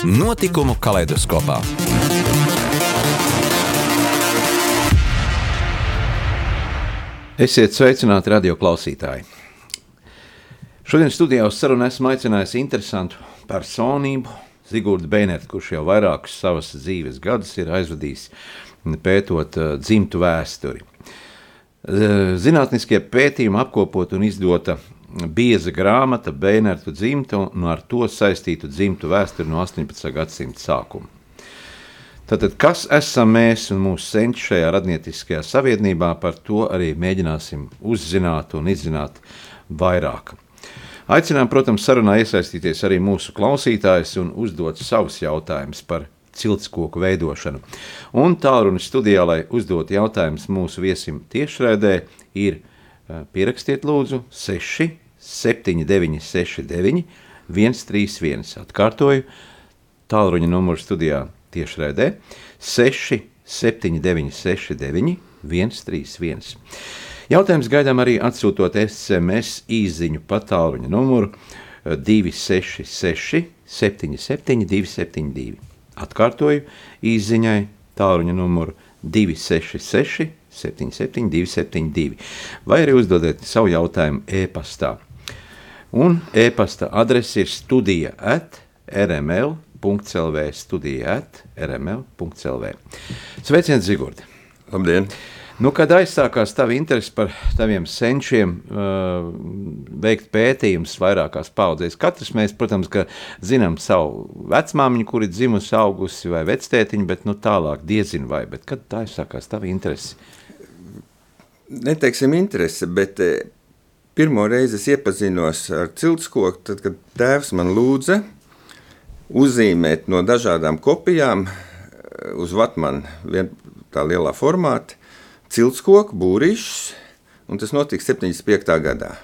Notikumu kaleidoskopā. Esiet sveicināti radio klausītāji! Šodien studijā uz sarunu esmu aicinājis interesantu personību, Zigorda Beinerta, kurš jau vairākus savas dzīves gadus ir aizvadījis pētot uh, dzimtu vēsturi. Uh, zinātniskie pētījumi apkopot un izdota bieza grāmata Beinertu dzimta un ar to saistītu dzimtu vēsturi no 18. gadsimta sākuma. Tātad, kas esam mēs un mūsu senči šajā radnieciskajā savienībā, par to arī mēģināsim uzzināt un izzināt vairāk. Aicinām, protams, sarunā iesaistīties arī mūsu klausītājus un uzdot savus jautājumus par ciltskoku veidošanu. Un tālrunis studijā, lai uzdot jautājumus mūsu viesim tiešraidē, ir Pierakstiet lūdzu 6, 7, 9, 6, 9, 131. Atkārtoju, tālruņa numuru studijā tiešraidē 6, 7, 9, 6, 9, 131. Jautājums gaidām arī atsūtot SMS īziņu pa tālruņa numuru 266, 77, 272. Atkārtoju īziņai tālruņa numuru 266, 77, 272, vai arī uzdodiet savu jautājumu e-pastā. Un e-pasta adrese ir studija at rml.clv, studija at rml.clv. Sveiciens, Zigurdi! Labdien! Nu, kad aizsākās tava interese par taviem senčiem, uh, veikt pētījumus vairākās paudzēs, katrs mēs, protams, zinām savu vecmāmiņu, kur ir dzimusi, augusi vai vectētiņu, bet nu, tālāk diezin vai, bet kad aizsākās tava interese? Neteiksim interese, bet pirmo reizi es iepazinos ar ciltskoku, tad, kad tēvs man lūdza uzzīmēt no dažādām kopijām uz vatmanu tā lielā formāta, ciltskoku, būrišus, un tas notika 75. gadā.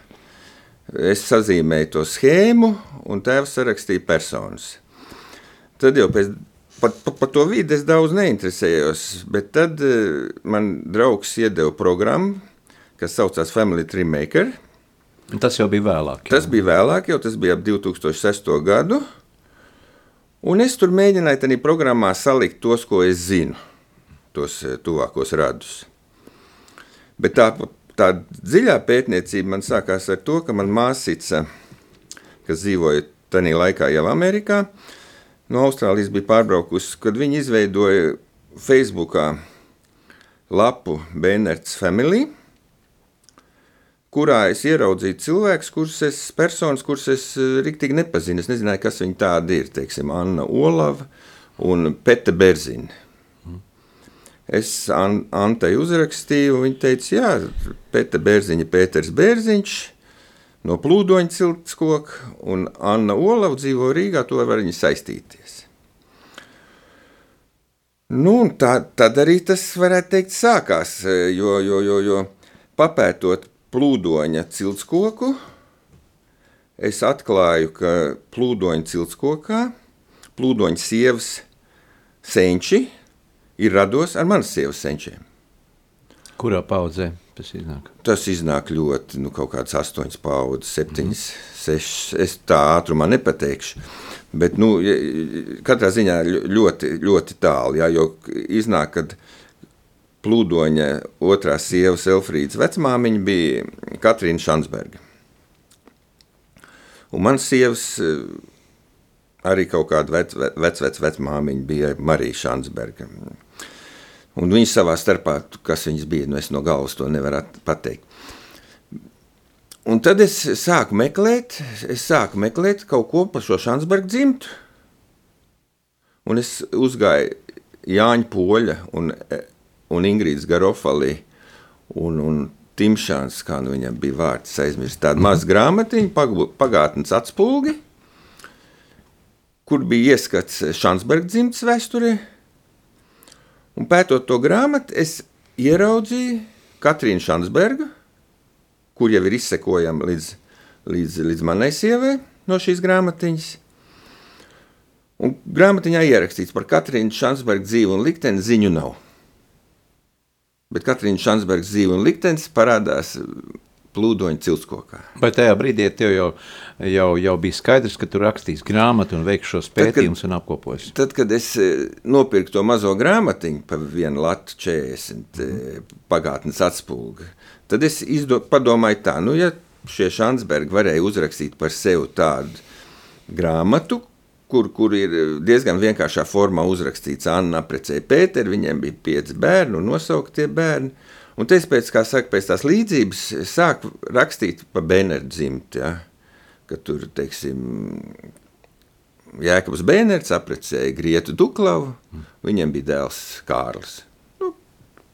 Es sazīmēju to schēmu, un tēvs sarakstīja personas. Tad jau pēc Par pa, pa to vidi es daudz neinteresējos, bet tad uh, man draugs iedeva programmu, kas saucās Family Tree Maker. Tas jau bija vēlāk. Jau. Tas bija vēlāk, jau tas bija ap 2006. gadu. Un es tur mēģināju tajā programmā salikt tos, ko es zinu, tos eh, tuvākos radus. Bet tā, tā dziļā pētniecība man sākās ar to, ka man māsīca, kas dzīvoja tajā laikā jau Amerikā, no Austrālijas bija pārbraukusi, kad viņi izveidoja Facebookā lapu Bēnerts Family, kurā es ieraudzīju cilvēkus, kurus es, personas, kurus es eh, riktīgi nepazinu. Es nezināju, kas viņi tādi ir, teiksim, Anna Olava un Pete Berzina. Es An Antai uzrakstīju, viņa teica, jā, Pēta Bērziņa, Pēters Bērziņš, no plūdoņa ciltskoka, un Anna Olava dzīvo Rīgā, to var viņa saistīties. Nu, tā, tad arī tas varētu teikt sākās, jo, jo, jo, jo papētot plūdoņa ciltskoku, es atklāju, ka plūdoņa ciltskokā, plūdoņa sievas senči, ir rados ar manas sievas senčiem. Kurā paudzē tas iznāk? Tas iznāk ļoti, nu, kaut kāds astoņas paudzes, septiņas, mm. sešas. Es tā ātrumā nepateikšu. Bet, nu, katrā ziņā ļoti, ļoti tālu, jā, jo iznāk, kad plūdoņa otrā sievas Elfrīdas vecmāmiņa bija Katrīna Šansberga. Un mans sievas arī kaut kāda vec, vec, vec bija Marija Šansberga. Un viņi savā starpā, kas viņas bija, nu es no galvas to nevaru pateikt. Un tad es sāku meklēt, es sāku meklēt kaut ko par šo Šansbergu dzimtu. Un es uzgāju Jāņa Poļa un, un Ingrīdas Garofalī un, un Timšāns, kā nu viņam bija vārds, aizmirst tādu mazu grāmatiņu, pagātnes atspulgi. kur bija ieskats Šansberga dzimtas vēsturē. Un pētot to grāmatu, es ieraudzīju Katrīnu Šansbergu, kur jau ir izsekojama līdz, līdz, līdz manai sievai no šīs grāmatiņas. Un grāmatiņā ierakstīts par Katrīnu Šansbergu dzīvi un likteni ziņu nav. Bet Katrīna Šansbergas dzīve un liktenis parādās plūdoņa cilskokā. Vai tajā brīdī tev jau, jau, jau bija skaidrs, ka tu rakstīs grāmatu un veiksi šos pētījumus un apkopos? Tad, kad es e, nopirku to mazo grāmatiņu par vienu latu 40 mm. pagātnes atspulgu, tad es izdo, padomāju tā, nu ja šie Šansbergi varēja uzrakstīt par sevi tādu grāmatu, kur, kur ir diezgan vienkāršā formā uzrakstīts, Anna apprecēja Pēteru, viņiem bija pieci bērni un nosauktie bērni. Un es pēc, saka, pēc tās līdzības sāku rakstīt par Benerdu dzimtu. Ja? Kad tur, teiksim, Jēkabs Bēnerts apprecēja Grietu Duklavu, viņiem bija dēls Kārlis. Nu,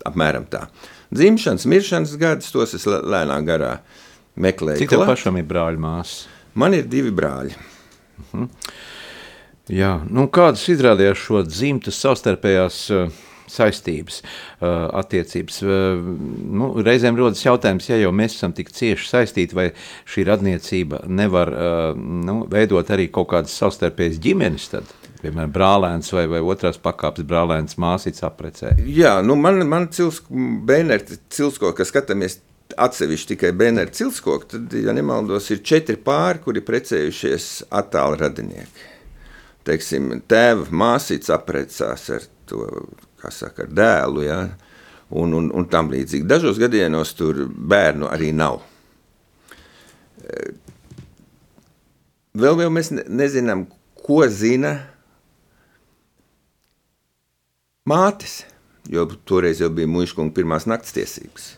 apmēram tā. Dzimšanas, miršanas gadus, tos es lēnām garā meklēju. Cik tev pašam ir brāļi māsas? Man ir divi brāļi. Uh mhm. -huh. Jā, nu, kādas izrādījās šo dzimtas savstarpējās uh, saistības, uh, attiecības? Uh, nu, reizēm rodas jautājums, ja jau mēs esam tik cieši saistīti, vai šī radniecība nevar uh, nu, veidot arī kaut kādas savstarpējas ģimenes tad? Piemēram, brālēns vai, vai otrās pakāpes brālēns māsīts aprecē. Jā, nu man, man cilsko, Bēnerti cilsko, ka skatāmies atsevišķi tikai Bēnerti cilsko, tad, ja nemaldos, ir četri pāri, kuri precējušies attāli radinieki teiksim, tēva māsīca apprecās ar to, saka, dēlu, ja? un, un, un tam līdzīgi. Dažos gadījumos tur bērnu arī nav. Vēl, vēl mēs nezinām, ko zina mātes, jo toreiz jau bija muškunga pirmās nakts tiesības.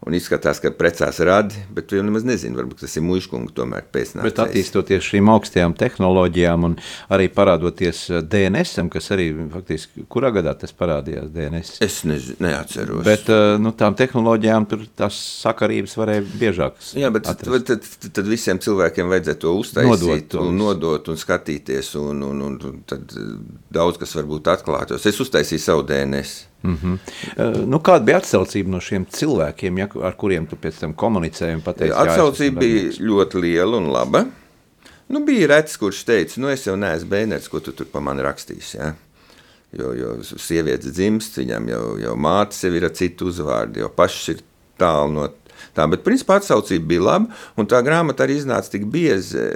Un izskatās, ka precās radi, bet tu jau nemaz nezini, varbūt tas ir muškungs tomēr pēcnācējs. Bet attīstoties šīm augstajām tehnoloģijām un arī parādoties eh, DNS, kas arī faktiski, kurā gadā tas parādījās DNS? Es nezinu, neatceros. Bet eh, nu, tām tehnoloģijām tur tās sakarības varēja biežāk Jā, bet tad, tad, tad visiem cilvēkiem vajadzētu to uztaisīt nodot un nodot un skatīties, un, un, un, tad daudz kas varbūt atklātos. Es uztaisīju savu DNS. Mm -hmm. uh, nu, kāda bija atsaucība no šiem cilvēkiem, ja, ar kuriem tu pēc tam komunicēji? Pateici, atsaucība bija ļoti liela un laba. Nu, bija rets, kurš teica, nu, es jau neesmu bērns, ko tu tur pa mani rakstīsi. Ja? Jo, jo sievietes dzimst, viņam jau, jau māte sev ir ar citu uzvārdu, jo pašs ir tālu no tā. Bet, principā, atsaucība bija laba, un tā grāmata arī iznāca tik biezi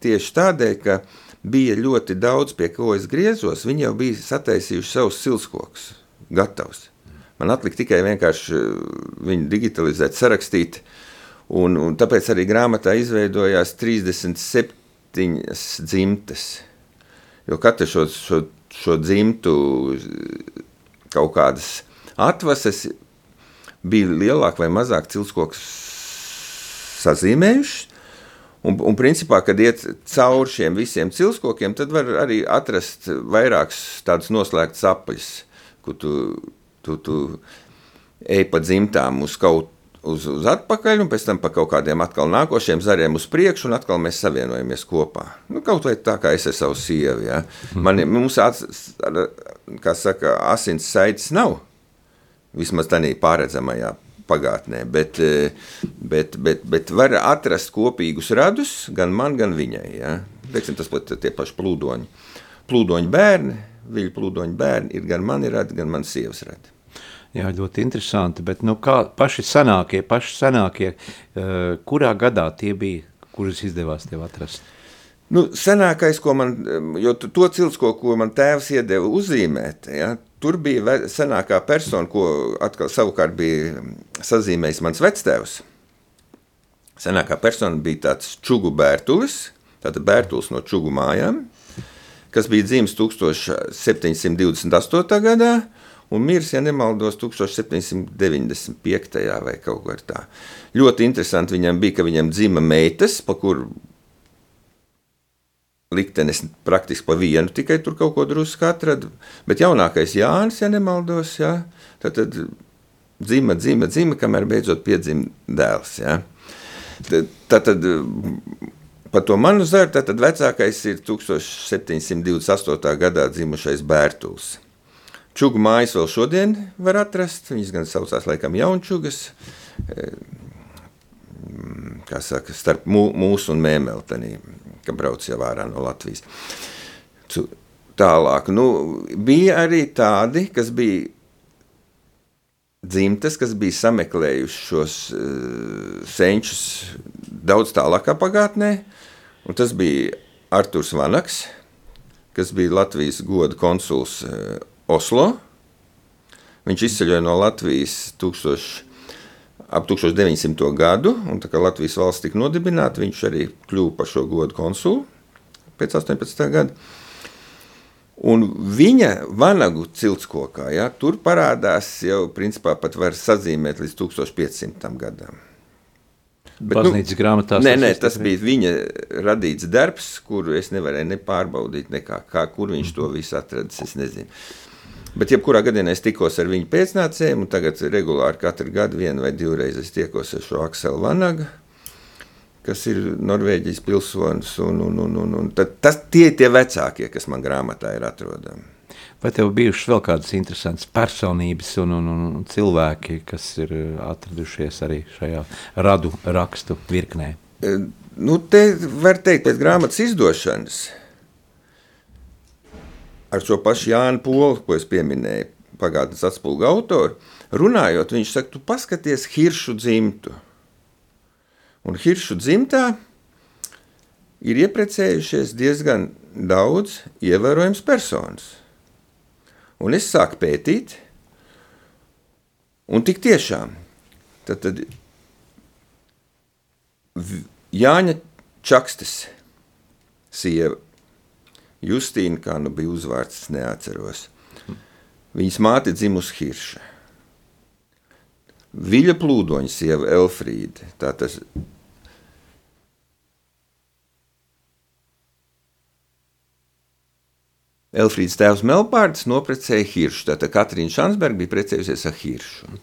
tieši tādēļ, ka bija ļoti daudz, pie ko es griezos. Viņi jau bija sataisījuši savus silskokus gatavs. Man atlika tikai vienkārši eh, viņu digitalizēt, sarakstīt. Un, un tāpēc arī grāmatā izveidojās 37 dzimtes. Jo katra šo, šo, šo dzimtu kaut kādas atvases bija lielāka vai mazāka cilskoks sazīmējuši. Un, un principā, kad iet cauri šiem visiem cilskokiem, tad var arī atrast vairākus tādus noslēgtus apaļus kur tu, tu, tu ej pa dzimtām uz kaut uz, uz atpakaļ, un pēc tam pa kaut kādiem atkal nākošiem zariem uz priekšu, un atkal mēs savienojamies kopā. Nu, kaut vai tā kā es ar savu sievu. Ja. Man, mums, kā saka, asins saites nav. Vismaz tādā pārredzamajā pagātnē, bet, bet, bet, bet var atrast kopīgus radus gan man, gan viņai. Ja. Teiksim, tas pat tie paši plūdoņi. Plūdoņi bērni, viļu plūdoņu bērni ir gan mani radi, gan manas sievas radi. Jā, ļoti interesanti, bet nu, kā paši senākie, paši senākie, uh, kurā gadā tie bija, kurus izdevās tev atrast? Nu, senākais, ko man, jo to cilsko, ko man tēvs iedeva uzzīmēt, ja, tur bija senākā persona, ko atkal savukārt bija sazīmējis mans vectēvs. Senākā persona bija tāds čugu bērtulis, tātad bērtulis no čugu mājām, kas bija dzimis 1728. gadā un miris, ja nemaldos, 1795. vai kaut kā tā. Ļoti interesanti viņam bija, ka viņam dzima meitas, pa kuru liktenis praktiski pa vienu, tikai tur kaut ko drusku atrada. Bet jaunākais Jānis, ja nemaldos, ja, tad, tad dzima, dzima, dzima, kamēr beidzot piedzima dēls. Tad, tad, tad par to manu zaru, tad vecākais ir 1728. gadā dzimušais Bērtuls. Čugu mājas vēl šodien var atrast. Viņas gan saucās laikam jaunčugas, kā saka, starp mūsu un mēmeltenī, ka brauc jau ārā no Latvijas. Tālāk, nu, bija arī tādi, kas bija dzimtes, kas bija sameklējuši šos uh, senčus daudz tālākā pagātnē, un tas bija Arturs Vanaks, kas bija Latvijas goda konsuls uh, Oslo. Viņš izceļoja no Latvijas 1000 ap 1900. gadu, un tā kā Latvijas valsts tika nodibināta, viņš arī kļuva par šo godu konsulu pēc 18. gada. Un viņa vanagu ciltskokā, ja, tur parādās jau, principā, pat var sazīmēt līdz 1500. gadam. Bet, Baznīcas nu, grāmatās nē, nē, tas bija viņa radīts darbs, kuru es nevarēju ne pārbaudīt, nekā, kā, kur viņš to visu atradis, es nezinu. Bet, jebkurā gadījumā es tikos ar viņu pēcnācējiem, un tagad regulāri katru gadu vienu vai divreiz es tiekos ar šo Akselu Vanagu, kas ir Norvēģijas pilsonis. Un, un, un, un, un tas, tie ir tie vecākie, kas man grāmatā ir atrodami. Vai tev bijušas vēl kādas interesantas personības un, un, un cilvēki, kas ir atradušies arī šajā radu rakstu virknē? E, nu, te var teikt, pēc grāmatas izdošanas ar šo pašu Jānu Polu, ko es pieminēju, pagātnes atspūgu autoru, runājot, viņš saka, tu paskaties Hiršu dzimtu. Un Hiršu dzimtā ir ieprecējušies diezgan daudz ievērojams personas. Un es sāku pētīt, un tik tiešām, tad, tad Jāņa Čakstes sieva Justīna, kā nu bija uzvārds, neatceros. Viņas māte dzimusi Hirša. Viļa plūdoņa sieva Elfrīda. Tā tas Elfrīds tēvs Melpārds noprecēja Hiršu. Tātad Katrīna Šansberga bija precējusies ar Hiršu.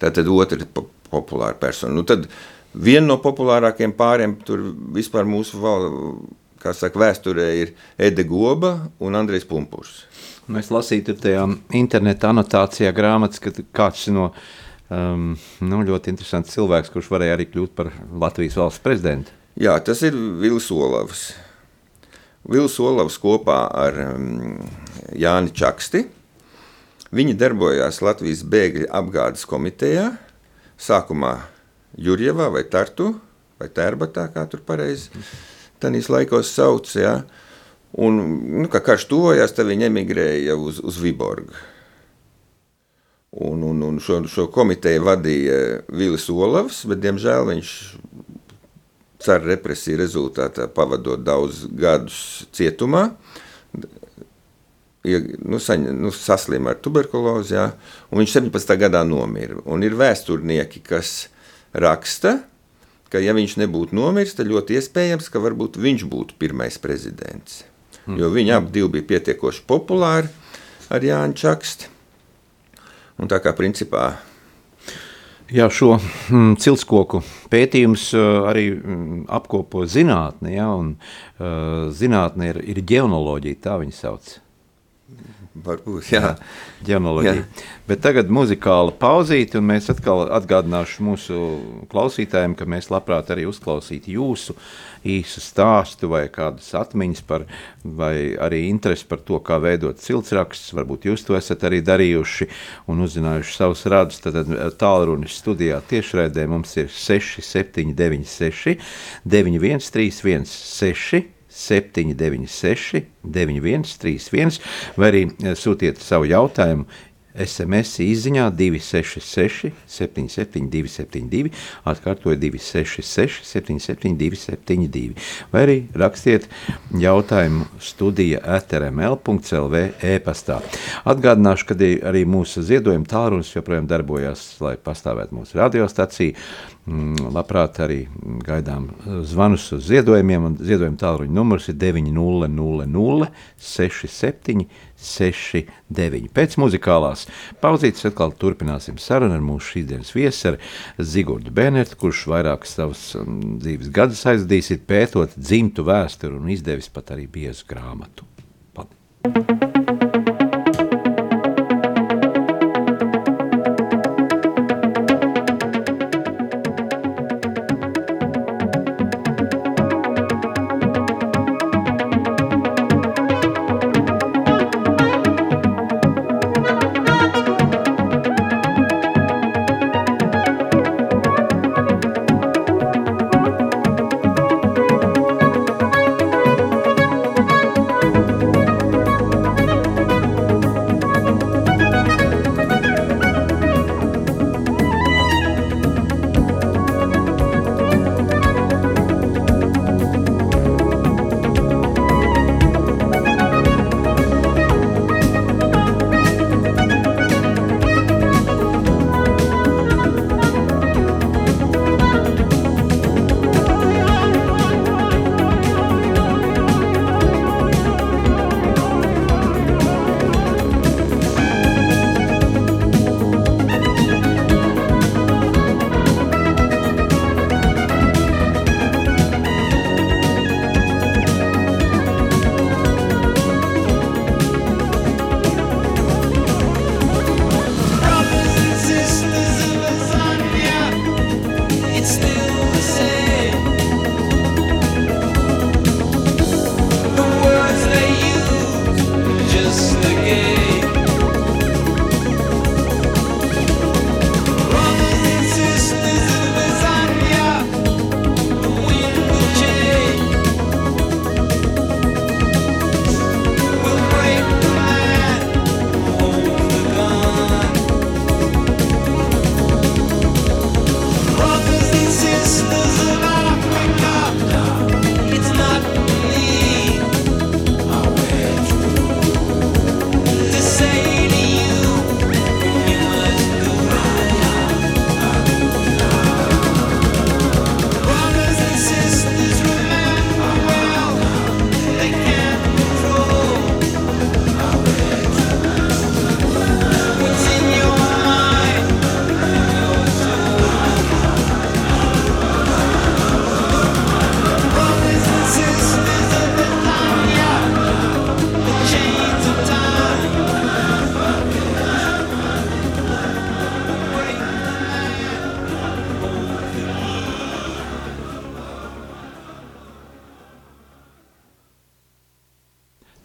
Tātad otra po populāra persona. Nu, tad viena no populārākajiem pāriem tur vispār mūsu valsts kā saka, vēsturē ir Ede Goba un Andrejs Pumpurs. Mēs lasītu tajā interneta anotācijā grāmatas, ka kāds no um, nu, ļoti interesants cilvēks, kurš varēja arī kļūt par Latvijas valsts prezidentu. Jā, tas ir Vils Olavs. Vils Olavs kopā ar um, Jāni Čaksti. Viņi darbojās Latvijas bēgļu apgādes komitejā, sākumā Jurjevā vai Tartu vai Tērbatā, kā tur pareizi. Mm Tanīs laikos sauc, ja, un, nu, kā karš tuvojās, tad viņi emigrēja uz, uz Viborgu. Un, un, un šo, šo komiteju vadīja Vilis Olavs, bet, diemžēl, viņš cara represiju rezultātā pavadot daudz gadus cietumā, ja, nu, saņa, nu, saslima ar tuberkulozi, ja, un viņš 17. gadā nomira. Un ir vēsturnieki, kas raksta, ka, ja viņš nebūtu nomiris, tad ļoti iespējams, ka viņš būtu pirmais prezidents. Mm. Jo viņi abi bija pietiekoši populāri ar Jānu Čakstu. Un tā kā principā Jā, šo mm, ciltskoku pētījums uh, arī mm, apkopo zinātne, ja, un uh, zinātne ir, ir ģeonoloģija, tā viņa sauc. Varbūt, jā. jā. Ģeonoloģija. Jā. Bet tagad muzikāla pauzīte, un mēs atkal atgādināšu mūsu klausītājiem, ka mēs labprāt arī uzklausītu jūsu īsu stāstu vai kādas atmiņas par, vai arī interesi par to, kā veidot ciltsrakstus. Varbūt jūs to esat arī darījuši un uzzinājuši savus radus. Tad tālrunis studijā tiešraidē mums ir 6, 7, 9, 6, 9, 1, 3, 1, 6. 796, 9131, vai arī eh, sūtiet savu jautājumu SMS izziņā 266, 772, 72, atkārtoju 266, 772, 72, vai arī rakstiet jautājumu studija etrml.clv e-pastā. Atgādināšu, ka arī mūsu ziedojuma tālrunis joprojām darbojas, lai pastāvētu mūsu radiostacija. Mm, labprāt, arī gaidām zvanus uz ziedojumiem, un ziedojuma tālruņa numurs ir 900 67 69. Pēc muzikālās pauzītes, atkal turpināsim sarunu ar mūsu šīsdienas viesaru Zigurdu Benertu, kurš vairākas savas um, dzīves gadus aizdījis ir pētot dzimtu vēsturi un izdevis pat arī biezu grāmatu. Paldies!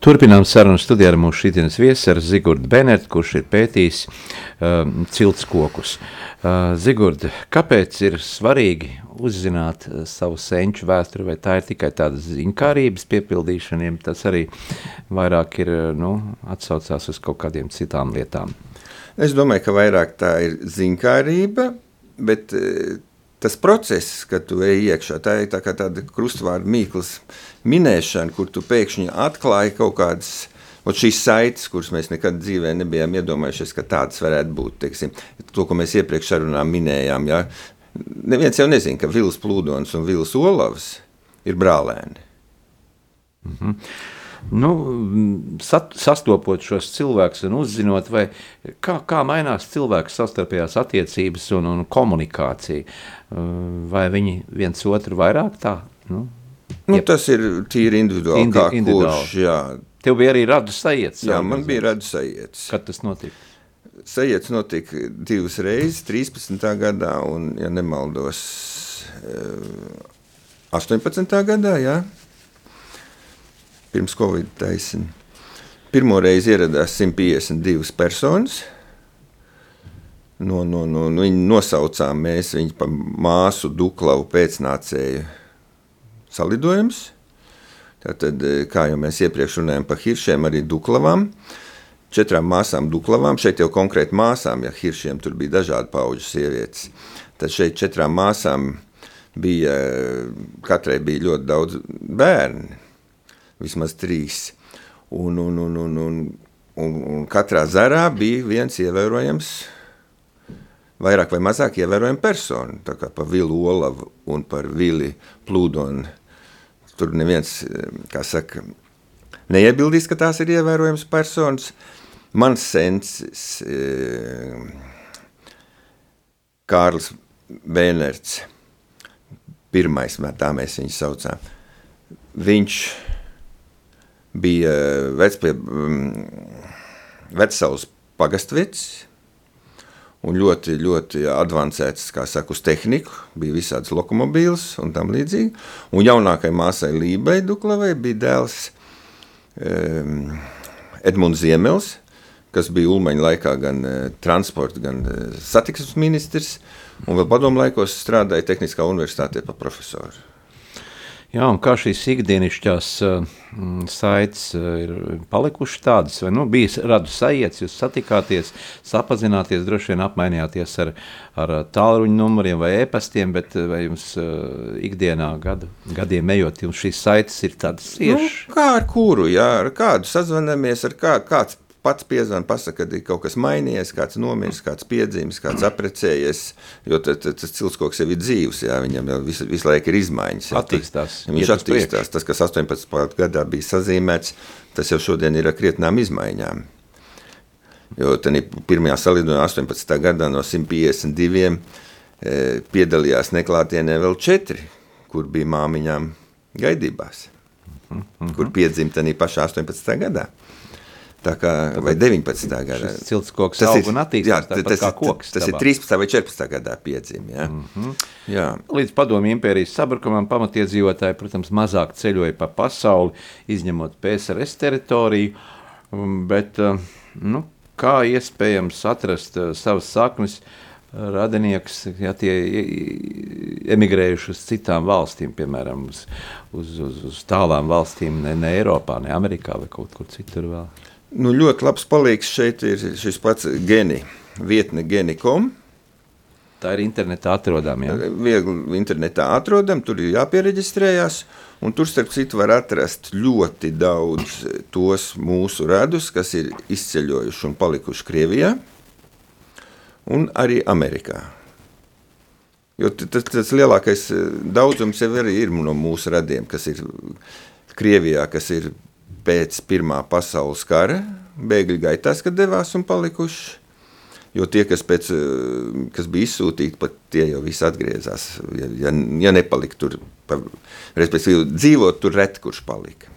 Turpinām sarunu studijā ar mūsu šīdienas viesu, ar Zigurdu Benertu, kurš ir pētījis um, ciltskokus. Uh, Zigurd, kāpēc ir svarīgi uzzināt uh, savu senču vēsturi, vai tā ir tikai tāda ziņkārības piepildīšana, tas arī vairāk ir, uh, nu, atsaucās uz kaut kādiem citām lietām? Es domāju, ka vairāk tā ir ziņkārība, bet uh, tas process, kad tu ej iekšā, tā ir tā kā tāda krustvārdu mīklas minēšana, kur tu pēkšņi atklāji kaut kādas šīs saites, kuras mēs nekad dzīvē nebijām iedomājušies, ka tādas varētu būt. Teiksim, to, ko mēs iepriekš sarunā minējām. Ja? Neviens jau nezina, ka Vils Plūdons un Vils Olavs ir brālēni. Mm -hmm. Nu, sat, sastopot šos cilvēkus un uzzinot, kā, kā mainās cilvēku savstarpējās attiecības un, un komunikācija. Vai viņi viens otru vairāk tā nu, Nu, Jep. tas ir tīri individuāli. Indi, kā individuāli. Kurš, jā. Tev bija arī radu sajietas. Jā, man bija radu sajietas. Kad tas notika? Sajietas notika divas reizes, 13. gadā un, ja nemaldos, 18. Eh, gadā, jā. Pirms Covid taisina. Pirmo reizi ieradās 152 personas. No, no, no, no, viņi nosaucām mēs viņu par māsu Duklavu pēcnācēju salidojums. Tātad, eh, kā jau mēs iepriekš runājām par hiršiem, arī duklavām. Četrām māsām duklavām, šeit jau konkrēti māsām, ja hiršiem tur bija dažādi pauģu sievietes. Tad šeit četrām māsām bija, katrai bija ļoti daudz bērnu, vismaz trīs. Un, un, un, un, un, un, un katrā zarā bija viens ievērojams vairāk vai mazāk ievērojama persona. Tā kā par Vilu Olavu un par Vili Plūdonu Tur neviens, kā saka, neiebildīs, ka tās ir ievērojamas personas. mans sensis uh, Kārlis Bēnerts, pirmais, tā mēs viņu saucām, viņš bija vecpie, vecsaus pagastvecis, un ļoti, ļoti avansēts, kā saka, uz tehniku. Bija visādas lokomobīles un tam līdzīgi. Un jaunākajai māsai Lībai Duklavai bija dēls um, Edmunds Ziemels, kas bija Ulmaņa laikā gan uh, transporta, gan uh, satiksmes ministrs, un vēl padomu laikos strādāja Tehniskā universitātē par profesoru. Jā, un kā šīs ikdienišķās uh, saites uh, ir palikušas tādas, vai nu, bija radu sajietas, jūs satikāties, sapazināties, droši vien apmainījāties ar, ar tālruņa numuriem vai e-pastiem, bet vai jums uh, ikdienā gadu, gadiem ejot, jums šīs saites ir tādas ciešas? Nu, kā ar kuru, jā, ar kādu sazvanamies, ar kā, kāds pats piezvanīt, pasakā, ka ir kaut kas mainījies, kāds nomiris, kāds piedzimis, kāds aprecējies. Jo tas cilvēks jau ir dzīves, jā, viņam jau visu, visu laiku ir izmaiņas. Jā, attīstās. Viņš attīstās. Tas, kas 18. gadā bija sazīmēts, tas jau šodien ir ar krietnām izmaiņām. Jo pirmajā salīdzinājumā 18. gadā no 152 e, piedalījās neklātienē vēl četri, kur bija māmiņām gaidībās, mm -hmm. kur piedzimta arī pašā 18. gadā. Tā kā, vai 19. gadā. Cilts koks tas ir, attīstās, jā, tas, kā koks. Tas, tas ir 13. vai 14. gadā piedzim, jā. Mm -hmm. jā. Līdz padomju impērijas sabrukumam pamatiedzīvotāji, protams, mazāk ceļoja pa pasauli, izņemot PSRS teritoriju, um, bet, uh, nu, kā iespējams atrast uh, savas saknes radinieks, ja tie emigrējuši uz citām valstīm, piemēram, uz, uz, uz, uz tālām valstīm, ne, ne Eiropā, ne Amerikā vai kaut kur citur vēl? Nu, ļoti labs palīgs šeit ir šis pats geni, vietne geni.com. Tā ir internetā atrodama. Ja? Viegli internetā atrodama, tur ir jāpiereģistrējās. Un tur, starp citu, var atrast ļoti daudz tos mūsu radus, kas ir izceļojuši un palikuši Krievijā un arī Amerikā. Jo tas, tas lielākais daudzums jau ir no mūsu radiem, kas ir Krievijā, kas ir pēc Pirmā pasaules kara bēgļu gaitās, kad devās un palikuši. Jo tie, kas, pēc, eh, kas bija izsūtīti, pat tie jau visi atgriezās. Ja, ja, ja nepalika tur, respektīvi, dzīvot tur reti, kurš palika.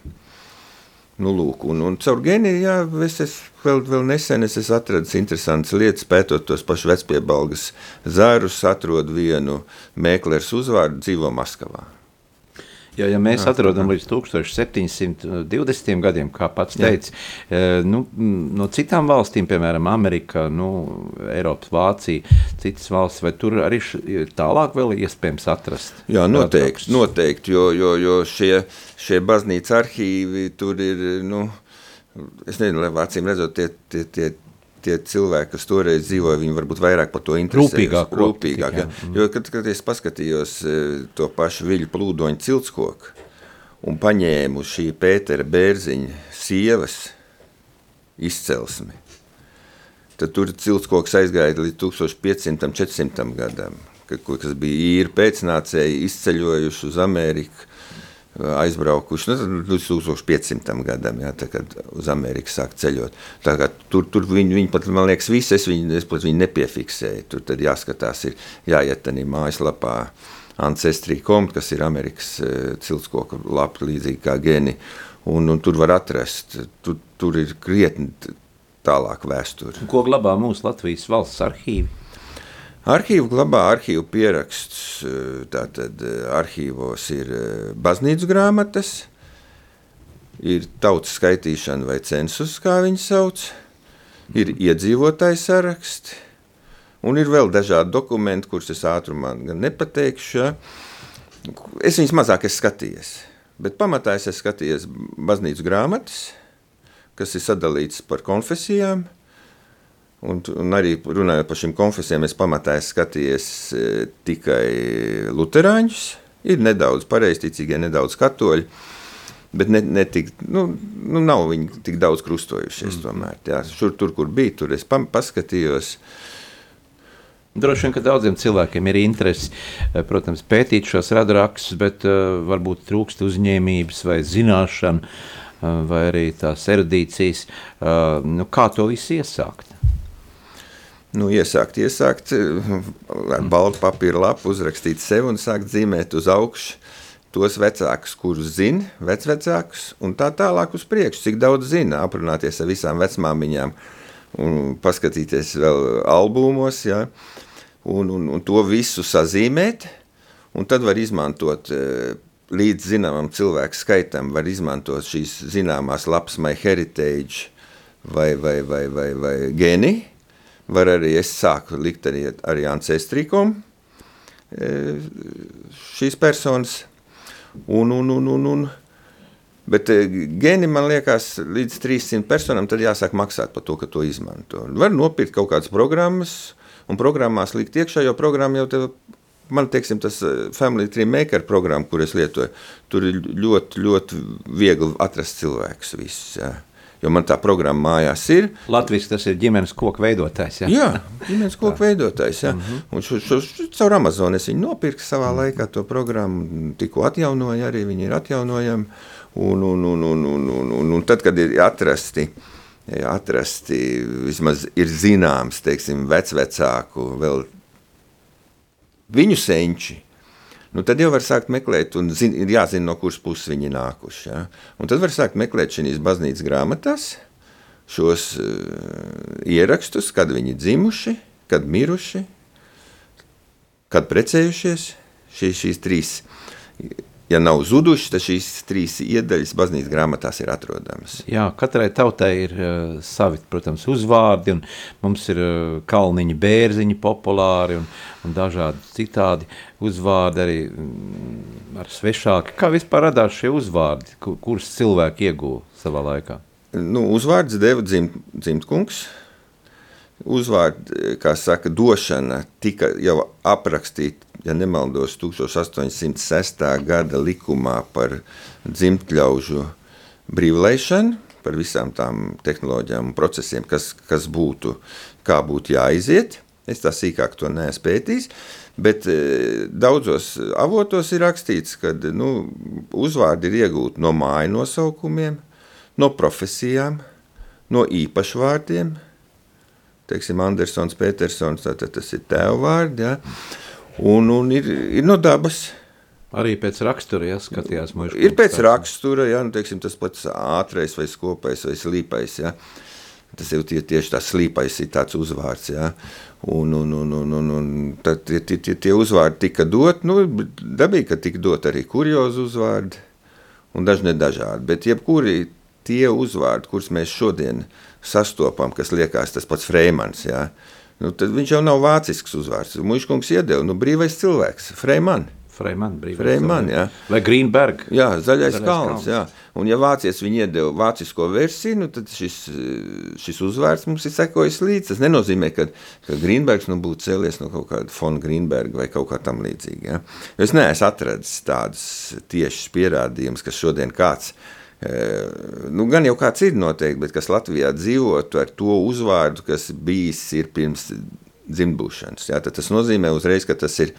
Nu, lūk, un, un caur geniju, jā, es, es vēl, vēl nesen es atradu interesantas lietas, pētot tos pašus vecpiebalgas zārus, atrodu vienu mēklers uzvārdu, dzīvo Maskavā. Jo, ja mēs jā, atrodam jā. līdz 1720 gadiem, kā pats teica, eh, nu, no citām valstīm, piemēram, Amerika, nu, Eiropas, Vācija, citas valstis, vai tur arī tālāk vēl iespējams atrast? Jā, noteikti, noteikti jo, jo, jo šie, šie baznīca arhīvi tur ir, nu, es nezinu, lai vācīm redzot, tie, tie, tie tie cilvēki, kas toreiz dzīvoja, viņi varbūt vairāk par to interesējās. Rūpīgāk. Rūpīgāk ja. Jo, kad, kad es paskatījos e, to pašu viļu plūdoņu ciltskoku un paņēmu šī Pētera Bērziņa sievas izcelsmi, tad tur ciltskoks aizgāja līdz 1500-400 gadam, kas bija īri pēcnācēji izceļojuši uz Ameriku aizbraukuši nu, līdz 1500 gadam, jā, tā, kad uz Ameriku sāk ceļot. Tā tur, tur viņi, viņi pat, man liekas, visi es viņu, es pat viņu nepiefiksēju. Tur tad jāskatās, ir jāiet arī mājaslapā Ancestry.com, kas ir Amerikas ciltskoka lapa, līdzīgi kā geni, un, un tur var atrast, tur, tur ir krietni tālāk vēsture. Ko glabā mūsu Latvijas valsts arhīvi? Arhīvu glabā arhīvu pierakstus. Eh, tātad eh, arhīvos ir eh, baznīcas grāmatas, ir tautas skaitīšana vai census, kā viņi sauc, ir iedzīvotāju saraksti, un ir vēl dažādi dokumenti, kurus es ātrumā nepateikšu. Es viņus mazāk esmu skatījies, bet pamatā es esmu skatījies baznīcas grāmatas, kas ir sadalītas par konfesijām – Un, un arī runājot par šīm konfesijām, es pamatā esmu skatījies e, tikai luterāņus. Ir nedaudz pareizticīgie, nedaudz katoļi, bet ne, ne tik, nu, nu, nav viņi tik daudz krustojušies. Mm. Tomēr, jā. Šur, tur, kur bija, tur es paskatījos. Droši vien, ka daudziem cilvēkiem ir interese, e, protams, pētīt šos radarakstus, bet uh, varbūt trūkst uzņēmības vai zināšanu vai arī tās erudīcijas. Nu, kā to visu iesākt? Nu, iesākt, iesākt ar baltu papīra lapu, uzrakstīt sevi un sākt zīmēt uz augšu tos vecākus, kurus zina, vecvecākus, un tā tālāk uz priekšu, cik daudz zina, aprunāties ar visām vecmāmiņām, un paskatīties vēl albumos, ja, un, un, un to visu sazīmēt, un tad var izmantot eh, līdz zināmam cilvēku skaitam, var izmantot šīs zināmās lapas My Heritage vai, vai, vai, vai, vai geni, var arī es sāku likt arī, arī ancestrīkom eh, šīs personas, Un, un, un, un, un. Bet eh, gēni man liekas, līdz 300 personām tad jāsāk maksāt par to, ka to izmanto. Var nopirkt kaut kādas programmas, un programmās likt iekšā, jo programma jau tev, man teiksim, tas eh, Family Tree Maker programma, kur es lietoju, tur ir ļoti, ļoti viegli atrast cilvēkus visus. Jā jo man tā programma mājās ir. Latvijas tas ir ģimenes koku veidotājs. Ja? Jā, ģimenes koku veidotājs. Ja? Mm -hmm. Un šo, šo, šo, caur Amazon es viņu nopirku savā laikā, to programmu tikko atjaunoju, arī viņi ir atjaunojami. Un, un, un, un, un, un, un, un tad, kad ir atrasti, atrasti vismaz ir zināms, teiksim, vecvecāku vēl viņu senči, nu tad jau var sākt meklēt, un zin, ir jāzina, no kuras puses viņi nākuši. Ja? Un tad var sākt meklēt šīs baznīcas grāmatās šos uh, ierakstus, kad viņi dzimuši, kad miruši, kad precējušies. Šīs, šīs trīs ja nav zuduši, tad šīs trīs iedaļas baznīcas grāmatās ir atrodamas. Jā, katrai tautai ir uh, savi, protams, uzvārdi, un mums ir uh, kalniņi, bērziņi populāri un, un dažādi citādi uzvārdi arī mm, ar svešāki. Kā vispār radās šie uzvārdi, kur, kurus cilvēki ieguva savā laikā? Nu, uzvārds deva dzimt, dzimtkungs, uzvārdu, kā saka, došana tika jau aprakstīta ja nemaldos, 1806. gada likumā par dzimtļaužu brīvlaišanu, par visām tām tehnoloģijām un procesiem, kas, kas būtu, kā būtu jāiziet. Es tā sīkāk to neesmu pētījis, bet e, daudzos avotos ir rakstīts, ka nu, uzvārdi ir iegūti no māju nosaukumiem, no profesijām, no īpašvārdiem. Teiksim, Andersons, Petersons, tātad tas ir tēvvārdi. Ja? Un, un ir, ir no dabas. Arī pēc rakstura, ja skatījās mūžā. Ir pēc rakstura, ja nu, teiksim, tas pats ātrais vai skopais vai slīpais. Ja. Tas jau tie, tieši tāds slīpais ir tāds uzvārds. Ja. Un, un, un, un, un, un tad tie, tie, tie, tie uzvārdi tika dot, nu, dabīgi, ka tika dot arī kuriozu uzvārdi un daži nedažādi. Bet jebkuri tie uzvārdi, kurus mēs šodien sastopam, kas liekas tas pats Freimans, ja, Nu, tad viņš jau nav vācisks uzvārds. Muškungs iedeva nu, brīvais cilvēks, Freiman. Freiman, Freiman jā. Vai Greenberg. Jā, zaļais, zaļais kalns. kalns. Jā. Un ja vācietis viņu iedeva vācisko versiju, nu, tad šis, šis uzvārds mums ir sekojis līdzi. Tas nenozīmē, ka, ka Greenbergs nu, būtu cēlies no kaut kāda fona Greenberga vai kaut kā tam līdzīga. Ja? Es neesmu atradzis tādus tiešus pierādījumus, kas šodien kāds ir nu, gan jau kāds ir noteikti, bet kas Latvijā dzīvotu ar to uzvārdu, kas bijis ir pirms dzimtbūšanas. Jā, tas nozīmē uzreiz, ka tas ir,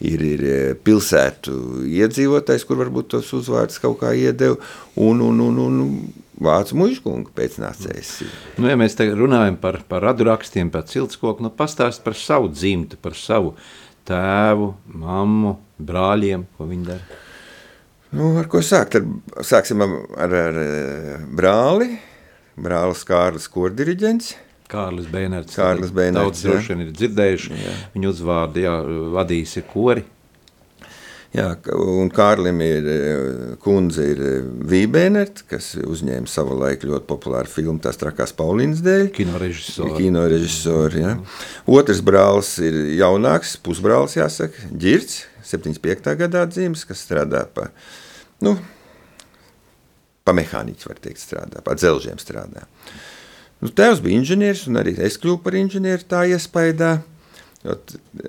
ir, ir pilsētu iedzīvotājs, kur varbūt tos uzvārdus kaut kā iedeva, un, un, un, un vācu mužkunga pēcnācējs. Nu, ja mēs tagad runājam par, par radrakstiem, par ciltskoku, nu pastāst par savu dzimtu, par savu tēvu, mammu, brāļiem, ko viņi dara. Nu, ar ko sākt? Ar, sāksim ar, ar, ar brāli. Brālis Kārlis Kordiriģents. Kārlis Bēnērts. Kārlis Bēnērts. Daudz droši vien ir dzirdējuši. Jā. Viņu uzvārdu, jā, vadījis ir kori. Jā, un Kārlim ir kundze ir Vībēnert, kas uzņēma savu laiku ļoti populāru filmu Tās trakās Paulīnas dēļ. Kinorežisori. Kinorežisori, jā. Otrs brālis ir jaunāks, pusbrālis jāsaka, Ģirts, 75. gadā dzīves, kas strādā pa nu, pa mehāniķu, var teikt, strādā, pa dzelžiem strādā. Nu, tēvs bija inženieris, un arī es kļuvu par inženieri tā iespaidā.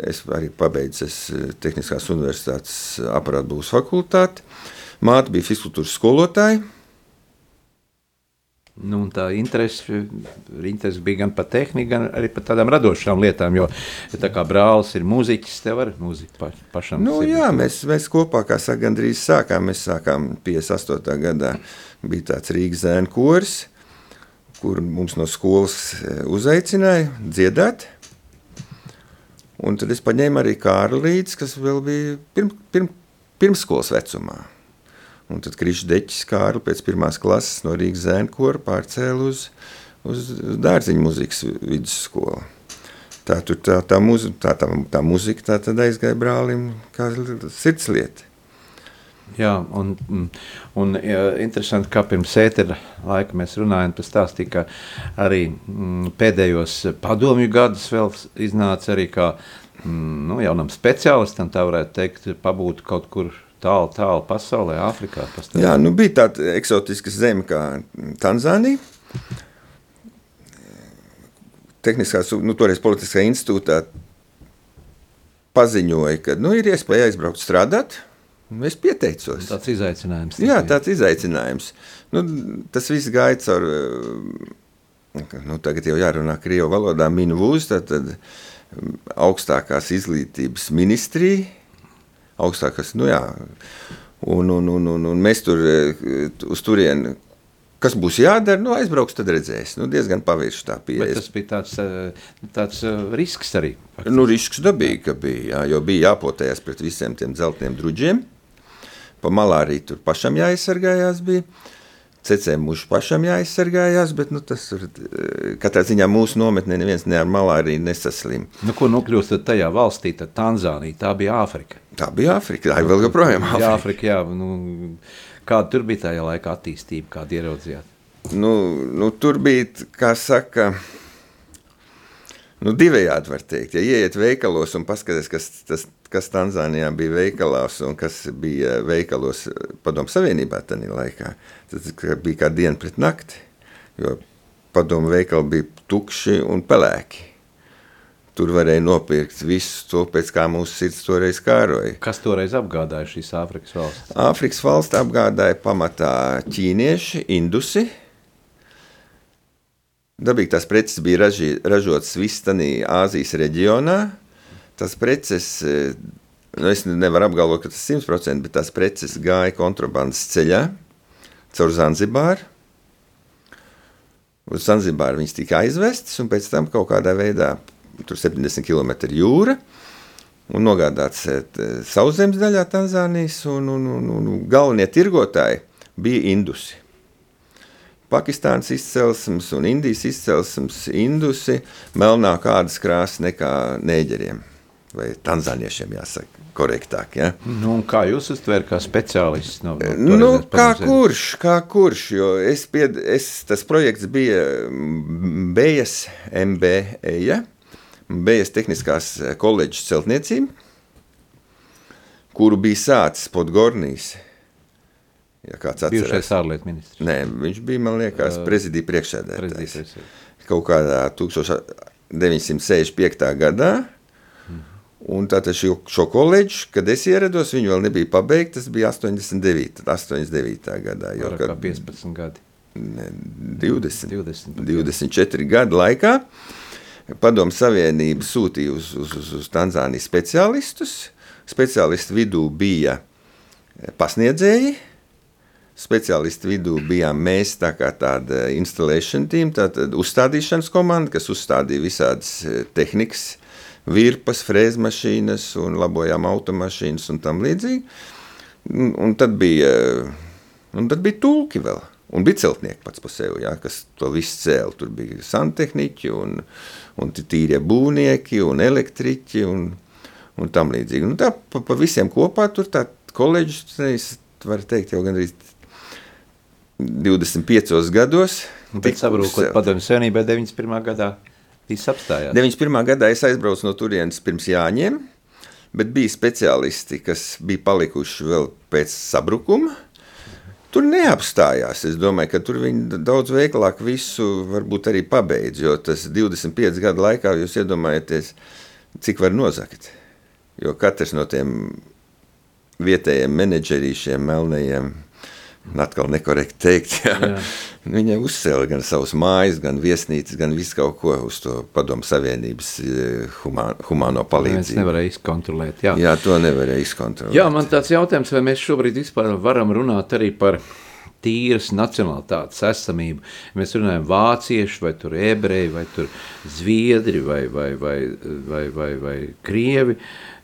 Es arī pabeidzu eh, Tehniskās universitātes aparātbūvas fakultāti. Māte bija fizkultūras skolotāja. Nu, tā interese, interese bija gan par tehniku, gan arī par tādām radošām lietām. Jo, ja tā kā brālis ir mūziķis, tev arī mūzika pa, pašam. Nu, jā, mēs, mēs kopā, kā saka, gandrīz sākām. Mēs sākām 58. gadā. Bija tāds Rīgas zēnu kurs, kur mums no skolas e, uzaicināja dziedāt. Un tad es paņēmu arī Kārlu līdzi, kas vēl bija pirm, pirm, pirmskolas vecumā. Un tad Krišs Deķis Kārli pēc pirmās klases no Rīgas zēnu kora pārcēla uz, uz dārziņu muzikas vidusskolu. Tā, tur, tā, tā, muzi, tā, tā, tā muzika tā tad aizgāja brālim kā sirdslieta. Jā, un, un jā, interesanti, kā pirms ētera laika mēs runājam, pastāstīja, ka arī m, pēdējos padomju gadus vēl iznāca arī kā m, nu, jaunam speciālistam, tā varētu teikt, pabūt kaut kur tālu, tālu pasaulē, Āfrikā. Jā, nu bija tāda eksotiska zeme kā Tanzānija. Tehniskās, nu, toreiz Politiskā institūtā paziņoja, ka nu, ir iespēja aizbraukt strādāt. Es pieteicos. Tāds izaicinājums. Jā, tāds izaicinājums. Nu, tas viss gāja caur. Nu, tagad jau jārunā krievu valodā, minūvūs, tad, tad augstākās izglītības ministrija augstākas. Nu, jā. un, un, un, un, un mēs tur uz turieni. Kas būs jādara? Nu, aizbrauks, tad redzēs. Nu, diezgan pavirši tā pieeja. Tas bija tāds, tāds risks arī. Faktiski. Nu, risks dabīgi, ka bija, jā, jo bija jāpotējas pret visiem tiem dzeltiem druģiem. Pa malāriju tur pašam jāaizsargājās bija. Cecēm mūžu pašam jāaizsargājās, bet nu, tas ir katrā ziņā mūsu nometnē neviens ne ar malāriju nesaslim. Nu, ko nokļūstat tajā valstī, tad Tanzānija, tā bija Āfrika. Tā bija Āfrika, tā ir vēl joprojām Āfrika. Jā, Āfrika, jā. Nu, kāda tur bija tajā laikā attīstība, kāda ieraudzījāt? Nu, nu, tur bija, kā saka, nu, divējādi var teikt. Ja ieiet veikalos un paskaties, kas, tas, kas Tanzānijā bija veikalās un kas bija veikalos padomu savienībā tajā laikā, tas bija kā diena pret nakti, jo padomu veikali bija tukši un pelēki. Tur varēja nopirkt visu to, pēc kā mūsu sirds toreiz kāroja. Kas toreiz apgādāja šīs Āfrikas valsts? Āfrikas valsts apgādāja pamatā ķīnieši, indusi. Dabīgi tās preces bija raži, ražotas Vistanī, Āzijas reģionā. Tas preces, nu es nevaru apgalvot, ka tas ir 100%, bet tās preces gāja kontrabandas ceļā caur Zanzibāru. Uz Zanzibāru viņas tika aizvestas un pēc tam kaut kādā veidā tur 70 km jūra un nogādāts sauszemes daļā Tanzānijas un, un, un, un galvenie tirgotāji bija indusi. Pakistānas izcelsmes un Indijas izcelsmes indusi melnāk kādas krāsas nekā nēģeriem vai tanzāniešiem, jāsaka, korektāk. Ja? Nu, kā jūs uztverat kā speciālists? No, no nu, kā kurš, kā kurš, jo es, pied, es tas projekts bija Bejas MBE, ja? Bejas Tehniskās koledžas celtniecība, kuru bija sācis Podgornīs. Ja kāds atcerās. Bijušais ārlietu ministrs. Nē, viņš bija, man liekas, prezidija priekšsēdētājs. Kaut kādā 1965. gadā. Un tātad šo, šo koledžu, kad es ierados, viņi vēl nebija pabeigti. Tas bija 89. 89. gadā. Jau kā 15 gadi. Ne, 20, 20, 24 gadu laikā. Padomu Savienība sūtīja uz, uz, uz, uz Tanzānijas speciālistus. Speciālistu vidū bija pasniedzēji. Speciālistu vidū bijām mēs, tā kā tāda instalēšana tīma, tāda uzstādīšanas komanda, kas uzstādīja visādas tehnikas, virpas, frēzmašīnas un labojām automašīnas un tam līdzīgi. Un, un tad bija, un tad bija tulki vēl. Un bija celtnieki pats par sevi, jā, kas to visu cēla. Tur bija santehniķi un, un tīrie būvnieki un elektriķi un, un tam līdzīgi. Nu, tā pa, pa visiem kopā tur tā koledžas, var teikt, jau gandrīz 25 gados. Pēc sabrūkot padomju savienībai 91. gadā viss apstājās. 91. gadā es aizbraucu no turienes pirms Jāņiem, bet bija speciālisti, kas bija palikuši vēl pēc sabrukuma. Tur neapstājās. Es domāju, ka tur viņi daudz veiklāk visu varbūt arī pabeidz, jo tas 25 gadu laikā jūs iedomājaties, cik var nozakt. Jo katrs no tiem vietējiem menedžerīšiem, melnajiem, atkal nekorekti teikt. Jā. Jā. Viņa uzcēla gan savus mājas, gan viesnīcas, gan visu kaut ko uz to padomu savienības eh, humā, humāno palīdzību. Mēs nevarēja izkontrolēt. Jā. jā, to nevarēja izkontrolēt. Jā, man tāds jautājums, vai mēs šobrīd vispār varam runāt arī par tīras nacionālitātes esamību. Mēs runājam vācieši, vai tur ebreji, vai tur zviedri, vai, vai, vai, vai, vai, vai krievi.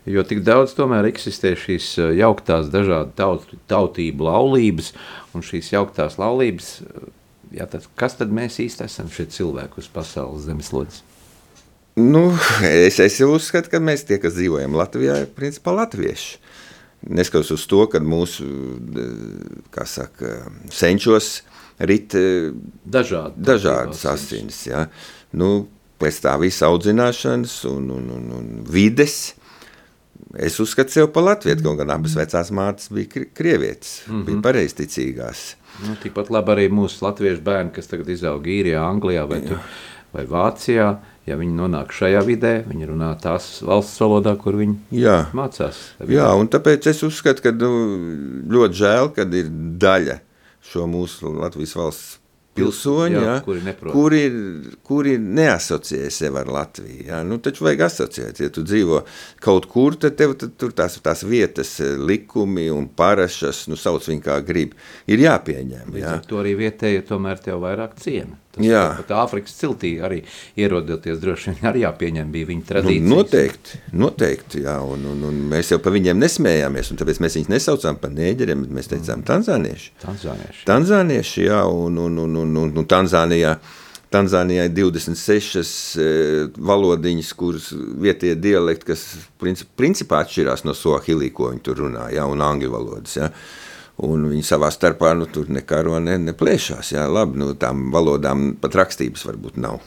Jo tik daudz tomēr eksistē šīs eh, jauktās dažādu taut, tautību laulības, un šīs jauktās laulības, eh, jā, tad, kas tad mēs īsti esam šie cilvēki uz pasaules zemeslodes? Nu, es, es uzskatu, ka mēs tie, kas dzīvojam Latvijā, ir principā latvieši. Neskatoties uz to, ka mūsu saka, senčos rit dažādi, dažādas asins. Ja. Nu, pēc tā visa audzināšanas un, un, un, un vides. Es uzskatu sevi par latviešu, kaut gan abas vecās mātes bija krievietes, mm -hmm. bija pareizticīgās. Nu, tikpat labi arī mūsu latviešu bērni, kas tagad izaug īrijā, Anglijā vai, tur, vai Vācijā ja viņi nonāk šajā vidē, viņi runā tās valsts valodā, kur viņi Jā. mācās. Jā, un tāpēc es uzskatu, ka nu, ļoti žēl, kad ir daļa šo mūsu Latvijas valsts pilsoņi, jā, jā, kuri, kuri, kuri neasociē sevi ar Latviju. Jā. Nu, taču vajag asociēt. Ja tu dzīvo kaut kur, tad tev tad tur tās, tās vietas, likumi un parašas, nu, sauc viņu kā grib, ir jāpieņem. Jā. To arī vietēji tomēr tev vairāk ciena. Tas jā. Pat Āfrikas ciltī arī ierodoties droši vien arī jāpieņem bija viņa tradīcijas. Nu, noteikti, noteikti, jā, un, un, un mēs jau par viņiem nesmējāmies, un tāpēc mēs viņus nesaucām par nēģeriem, bet mēs teicām tanzānieši. Tanzānieši. Tanzānieši, jā, un, un, un, un, un, un Tanzānijā. Ir 26 e, valodiņas, kuras vietējie dialekti, kas principā atšķirās no Sohili, ko viņi tur runā, ja, un angļu valodas. Ja. Un viņi savā starpā nu, tur nekaro ne, neplēšās. Jā, labi, nu, tām valodām pat rakstības varbūt nav.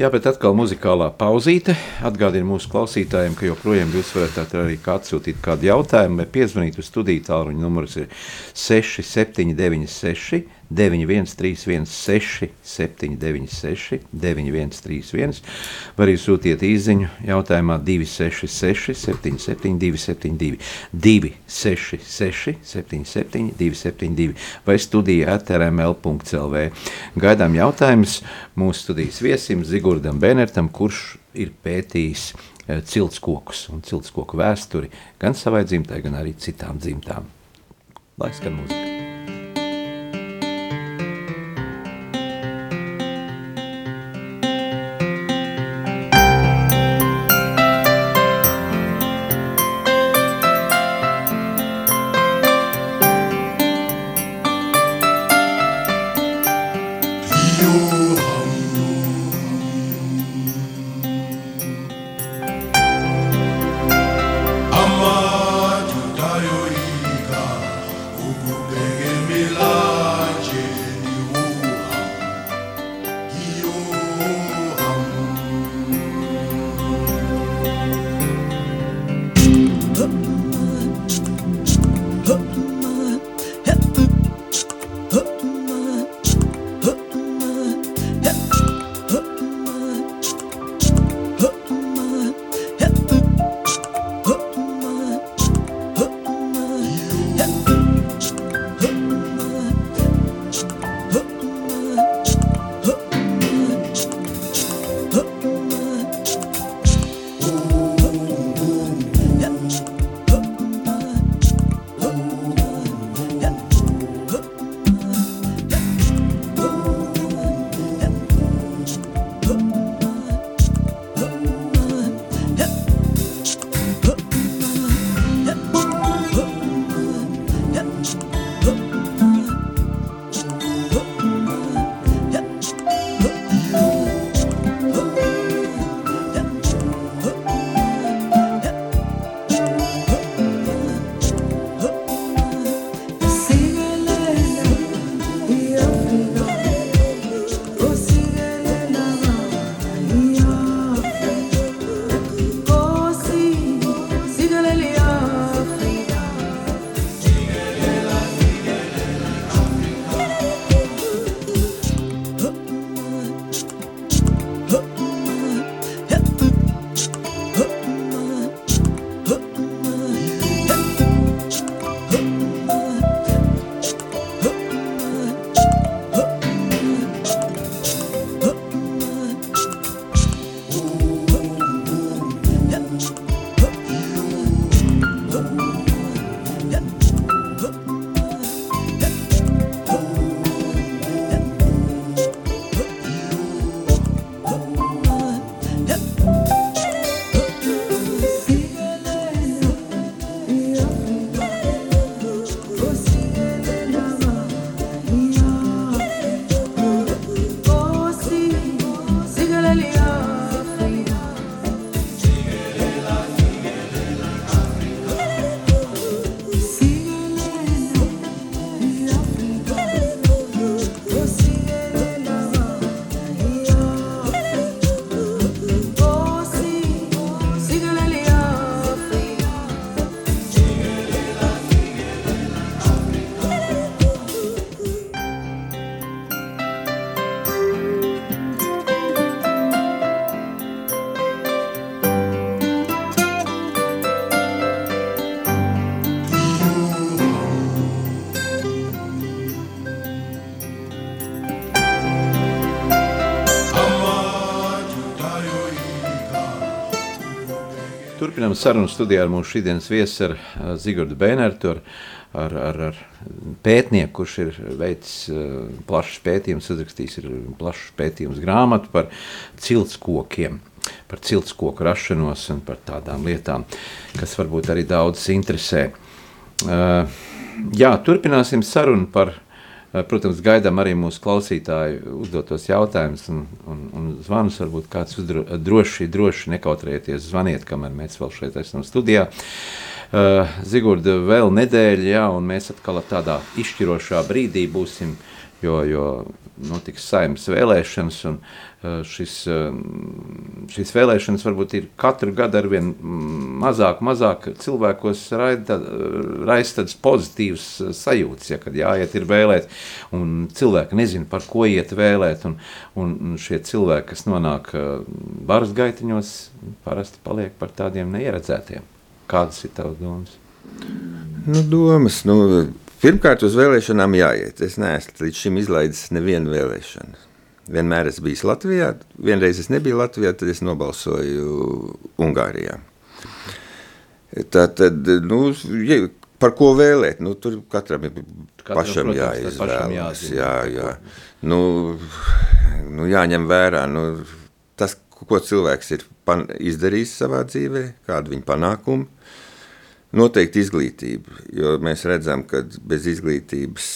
Jā, bet atkal muzikālā pauzīte. Atgādinu mūsu klausītājiem, ka joprojām jūs varat arī atsūtīt kādu jautājumu vai piezvanīt uz studiju tālruņa numurs ir 6796 9131, 796, 9131, vai arī sūtiet īsiņu jautājumā 266, 772, 72, 266, 77, 272 vai studija atrml.clv. Gaidām jautājumus mūsu studijas viesim Zigurdam Benertam, kurš ir pētījis eh, ciltskokus un ciltskoku vēsturi gan savai dzimtai, gan arī citām dzimtām. Lai skan mūzika. Turpinām sarunu studijā ar mūsu šīdienas viesu ar Zigordu Bēnertu, ar, ar, ar, ar pētnieku, kurš ir veicis plašs pētījums, uzrakstījis ir plašs pētījums grāmatu par ciltskokiem, par ciltskoku rašanos un par tādām lietām, kas varbūt arī daudz interesē. Jā, turpināsim sarunu par protams, gaidām arī mūsu klausītāju uzdotos jautājumus un, un, un zvanus. Varbūt kāds uzdro, droši, droši nekautrējieties, zvaniet, kamēr mēs vēl šeit esam studijā. Uh, Zigurda vēl nedēļa, jā, un mēs atkal tādā izšķirošā brīdī būsim, jo, jo notiks saimnes vēlēšanas, un šis, uh, šīs vēlēšanas varbūt ir katru gadu ar vien mazāk, mazāk cilvēkos raida, raisa tādas pozitīvas sajūtas, ja, kad jāiet ir vēlēt, un cilvēki nezina, par ko iet vēlēt, un, un šie cilvēki, kas nonāk varas gaitiņos, parasti paliek par tādiem neieredzētiem. Kādas ir tavas domas? Nu, domas, nu, Pirmkārt, uz vēlēšanām jāiet. Es neesmu līdz šim izlaidis nevienu vēlēšanu. Vienmēr esmu bijis Latvijā, vienreiz es nebiju Latvijā, tad es nobalsoju Ungārijā. Tā tad, nu, ja, par ko vēlēt, nu, tur katram ir katram, pašam protams, jāizvēlas. Jā, jā. Nu, nu, jāņem vērā, nu, tas, ko cilvēks ir izdarījis savā dzīvē, kādu viņa panākumu, Noteikti izglītība, jo mēs redzam, ka bez izglītības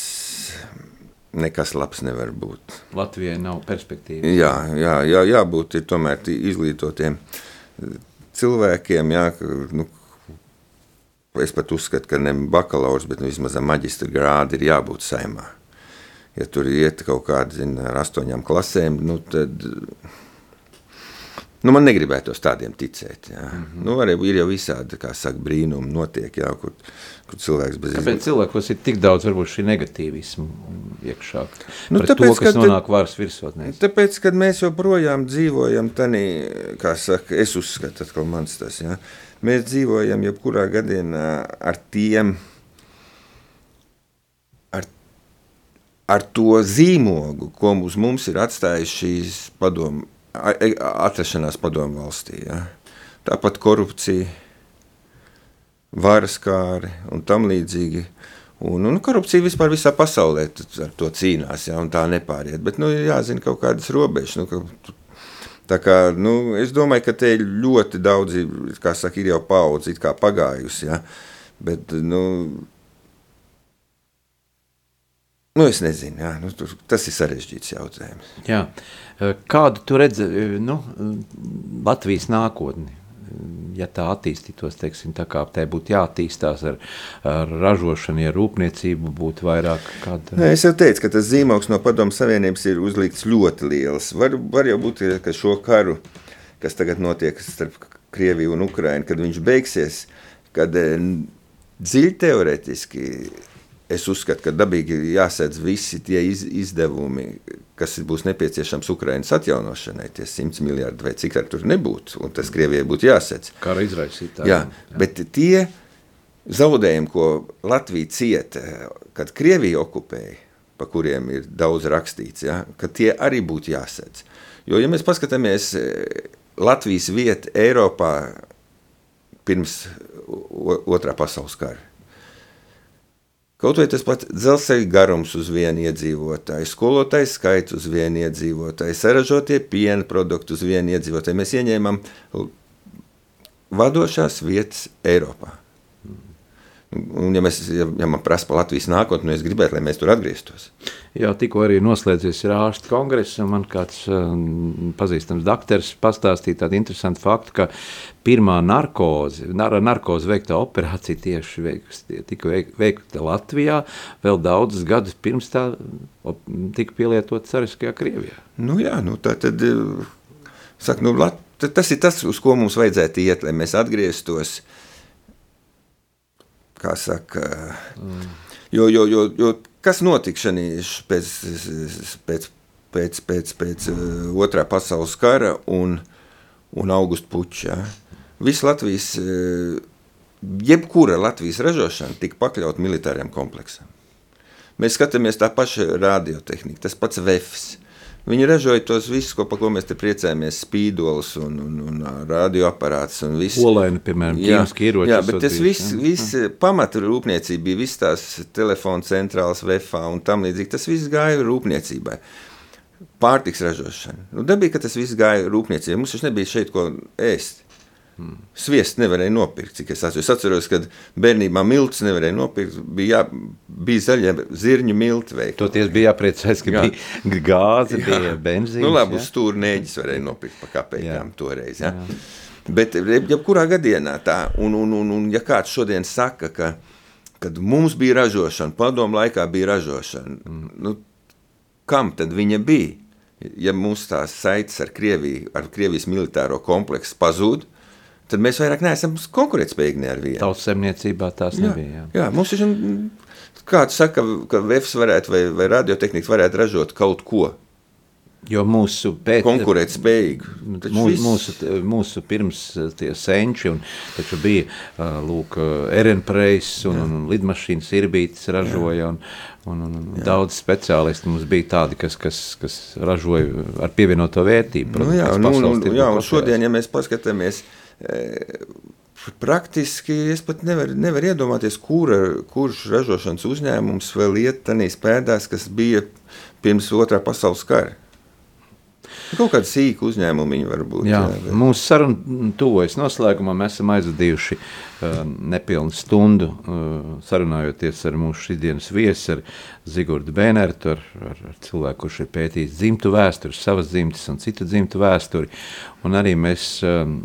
nekas labs nevar būt. Latvijai nav perspektīvas. Jā, jā, jā jābūt tomēr izglītotiem cilvēkiem. Jā, nu, es pat uzskatu, ka ne bakalaurs, bet nu, vismaz maģistra grādi ir jābūt saimā. Ja tur iet kaut kādi zin, ar astoņām klasēm, nu, tad Nu, man negribētos tādiem ticēt. Jā. Mm -hmm. nu, arī ir jau visādi, kā saka, brīnumi notiek, jā, kur, kur cilvēks bez izglītības. Kāpēc cilvēkos ir tik daudz šī negatīvismu iekšā? Nu, tāpēc, to, kas kad, nonāk varas virsotnēs. Tāpēc, kad mēs joprojām dzīvojam tanī, kā saka, es uzskatu, atkal mans tas, jā, mēs dzīvojam jebkurā gadienā ar tiem, ar, ar to zīmogu, ko uz mums ir atstājis šīs padomu atrašanās padomu valstī. Ja. Tāpat korupcija, varas kāri un tam līdzīgi. Un, un korupcija vispār visā pasaulē ar to cīnās, ja, un tā nepāriet. Bet nu, jāzina kaut kādas robežas. Nu, ka, tā kā, nu, es domāju, ka te ļoti daudzi, kā saka, ir jau paudzi pagājusi. Ja, bet, nu, Nu, es nezinu, jā, nu, tas ir sarežģīts jautājums. Jā. Kādu tu redzi nu, Latvijas nākotni? Ja tā attīstītos, teiksim, tā kā tai būtu jāattīstās ar, ar ražošanu, ja rūpniecību būtu vairāk kāda. Nē, es jau teicu, ka tas zīmogs no Padomu Savienības ir uzlikts ļoti liels. Var, var jau būt, ka šo karu, kas tagad notiek starp Krieviju un Ukrainu, kad viņš beigsies, kad dziļi teoretiski es uzskatu, ka dabīgi jāsēdz visi tie iz, izdevumi, kas būs nepieciešams Ukraiņas atjaunošanai, tie 100 miljardi vai cik ar tur nebūtu, un tas Krievijai būtu jāsēdz. Kā izraisīt tā. Jā, jā, bet tie zaudējumi, ko Latvija cieta, kad Krievija okupēja, pa kuriem ir daudz rakstīts, ja, ka tie arī būtu jāsēdz. Jo, ja mēs paskatāmies Latvijas vietu Eiropā pirms otrā pasaules kara, Kaut vai tas pats dzelzceļa garums uz vienu iedzīvotāju, skolotāju skaits uz vienu iedzīvotāju, saražotie piena produkti uz vienu iedzīvotāju. Mēs ieņēmām vadošās vietas Eiropā. Un, ja, mēs, ja, ja man prasa par Latvijas nākotni, nu es gribētu, lai mēs tur atgrieztos. Jā, tikko arī noslēdzies ārstu kongress, un man kāds um, pazīstams doktors pastāstīja tādu interesantu faktu, ka pirmā narkoze, nar narkoze veikta operācija tieši veiks, tika veikta Latvijā, vēl daudzus gadus pirms tā tika pielietota Cariskajā Krievijā. Nu jā, nu tā tad, eh, saka, nu, Lat tas ir tas, uz ko mums vajadzētu iet, lai mēs atgrieztos, kā saka, mm. jo, jo, jo, jo Kas notika šanīš pēc, pēc, pēc, pēc, pēc uh, otrā pasaules kara un, un augusta puča? Visa Latvijas, uh, jebkura Latvijas ražošana tika pakļaut militāriem kompleksam. Mēs skatāmies tā paša radiotehnika, tas pats VEFs. Viņi ražoja tos visus, ko, par ko mēs te priecājamies, spīdols un, un, un radioaparāts un viss. Olaini, piemēram, ķīmiski ieroči. Jā, bet tas viss, viss pamata rūpniecība bija, viss tās telefona centrāls, VFA un tam līdzīgi. Tas viss gāja rūpniecībai. Pārtiks ražošana. Nu, dabīgi, ka tas viss gāja rūpniecībai. Mums taču nebija šeit ko ēst. Sviestu nevarēja nopirkt. Cik es, atceros. es atceros, kad bērnībā miltus nevarēja nopirkt. Bija, jā, bija zaļie zirņu milti veikti. Toties bija jāpriecājas, ka jā. bija gāze, jā. bija benzīns. Nu, labi, uz stūra nēģis varēja nopirkt pa kapekām toreiz. Jā. Jā. Bet jebkurā gadienā tā, un, un, un, un ja kāds šodien saka, ka kad mums bija ražošana, padomu laikā bija ražošana, mm. nu, kam tad viņa bija? Ja mums tās saites ar Krieviju, ar Krievijas militāro kompleksu pazūd, tad mēs vairs neesam konkurētspējīgi ne ar vienu. Tautas zemniecībā tās jā, nebija. Jā, jā mums ir. Kāds saka, ka VFS varētu vai, vai radiotehnika varētu ražot kaut ko. Jo mūsu pēc, konkurētspējīgu. Mūsu, mūsu, mūsu pirms eh, tie senči, un bija eh, lūk, Erenpreis un, un, un lidmašīnas irbītas ražoja, un, un, un, un daudz speciālisti mums bija tādi, kas, kas, kas ražoja ar pievienoto vērtību. Nu, jā, un, un, un, jā, un šodien, ja mēs paskatāmies, uh, Praktiski es pat nevaru nevar iedomāties, kura, kurš ražošanas uzņēmums vēl iet tādās pēdās, kas bija pirms otrā pasaules kara. Kaut kāda sīka uzņēmuma var būt. Jā, jā, bet... Mūsu saruna tuvojas noslēgumā. Mēs esam aizvadījuši uh, nepilnu stundu uh, sarunājoties ar mūsu šīsdienas viesi, ar Zigordu Bēnertu, ar, ar, ar cilvēku, kurš ir pētījis dzimtu vēsturi, savas dzimtas un citu dzimtu vēsturi. Un arī mēs um,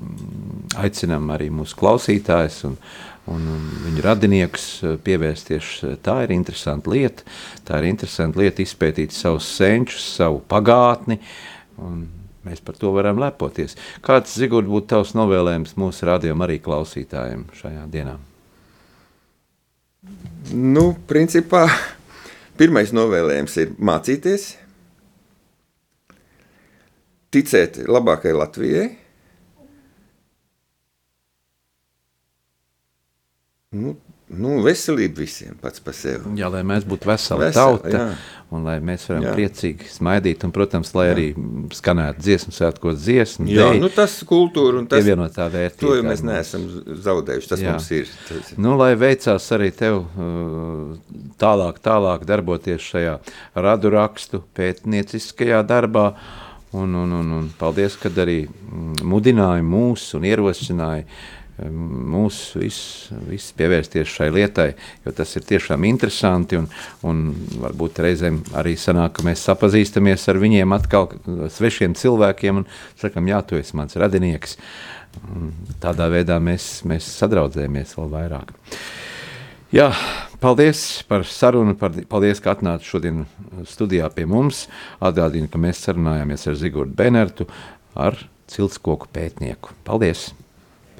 aicinām arī mūsu klausītājus un, un, viņu radiniekus uh, pievērsties. Tā ir interesanta lieta. Tā ir interesanta lieta izpētīt savus senčus, savu pagātni. Uh, Un mēs par to varam lepoties. Kāds, Zigurd, būtu tavs novēlējums mūsu rādījumam arī klausītājiem šajā dienā? Nu, principā, pirmais novēlējums ir mācīties, ticēt labākajai Latvijai. Nu, nu, veselība visiem pats par sevi. Jā, lai mēs būtu veseli Vesel, tauta. Jā un lai mēs varam jā. priecīgi smaidīt, un, protams, lai jā. arī skanētu dziesmu svētkos dziesmu. Jā, dēļ, nu tas kultūra un tas pievienotā vērtība. To jau mēs neesam zaudējuši, tas jā. mums ir. Tas... Nu, lai veicās arī tev uh, tālāk, tālāk darboties šajā radu rakstu pētnieciskajā darbā, un, un, un, un paldies, kad arī mm, mudināja mūs un ierosināja mūs visus vis pievērsties šai lietai, jo tas ir tiešām interesanti un, un varbūt reizēm arī sanāk, ka mēs sapazīstamies ar viņiem atkal svešiem cilvēkiem un sakam, jā, tu esi mans radinieks. Un tādā veidā mēs, mēs sadraudzējamies vēl vairāk. Jā, paldies par sarunu, par, paldies, ka atnāci šodien studijā pie mums. Atgādinu, ka mēs sarunājāmies ar Zigordu Benertu, ar ciltskoku pētnieku. Paldies!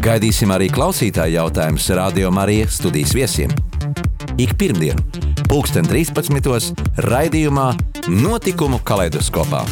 Gaidīsim arī klausītāju jautājumus Radio Marija studijas viesiem. Ik pirmdienu! pulksten 13. raidījumā Notikumu kaleidoskopā.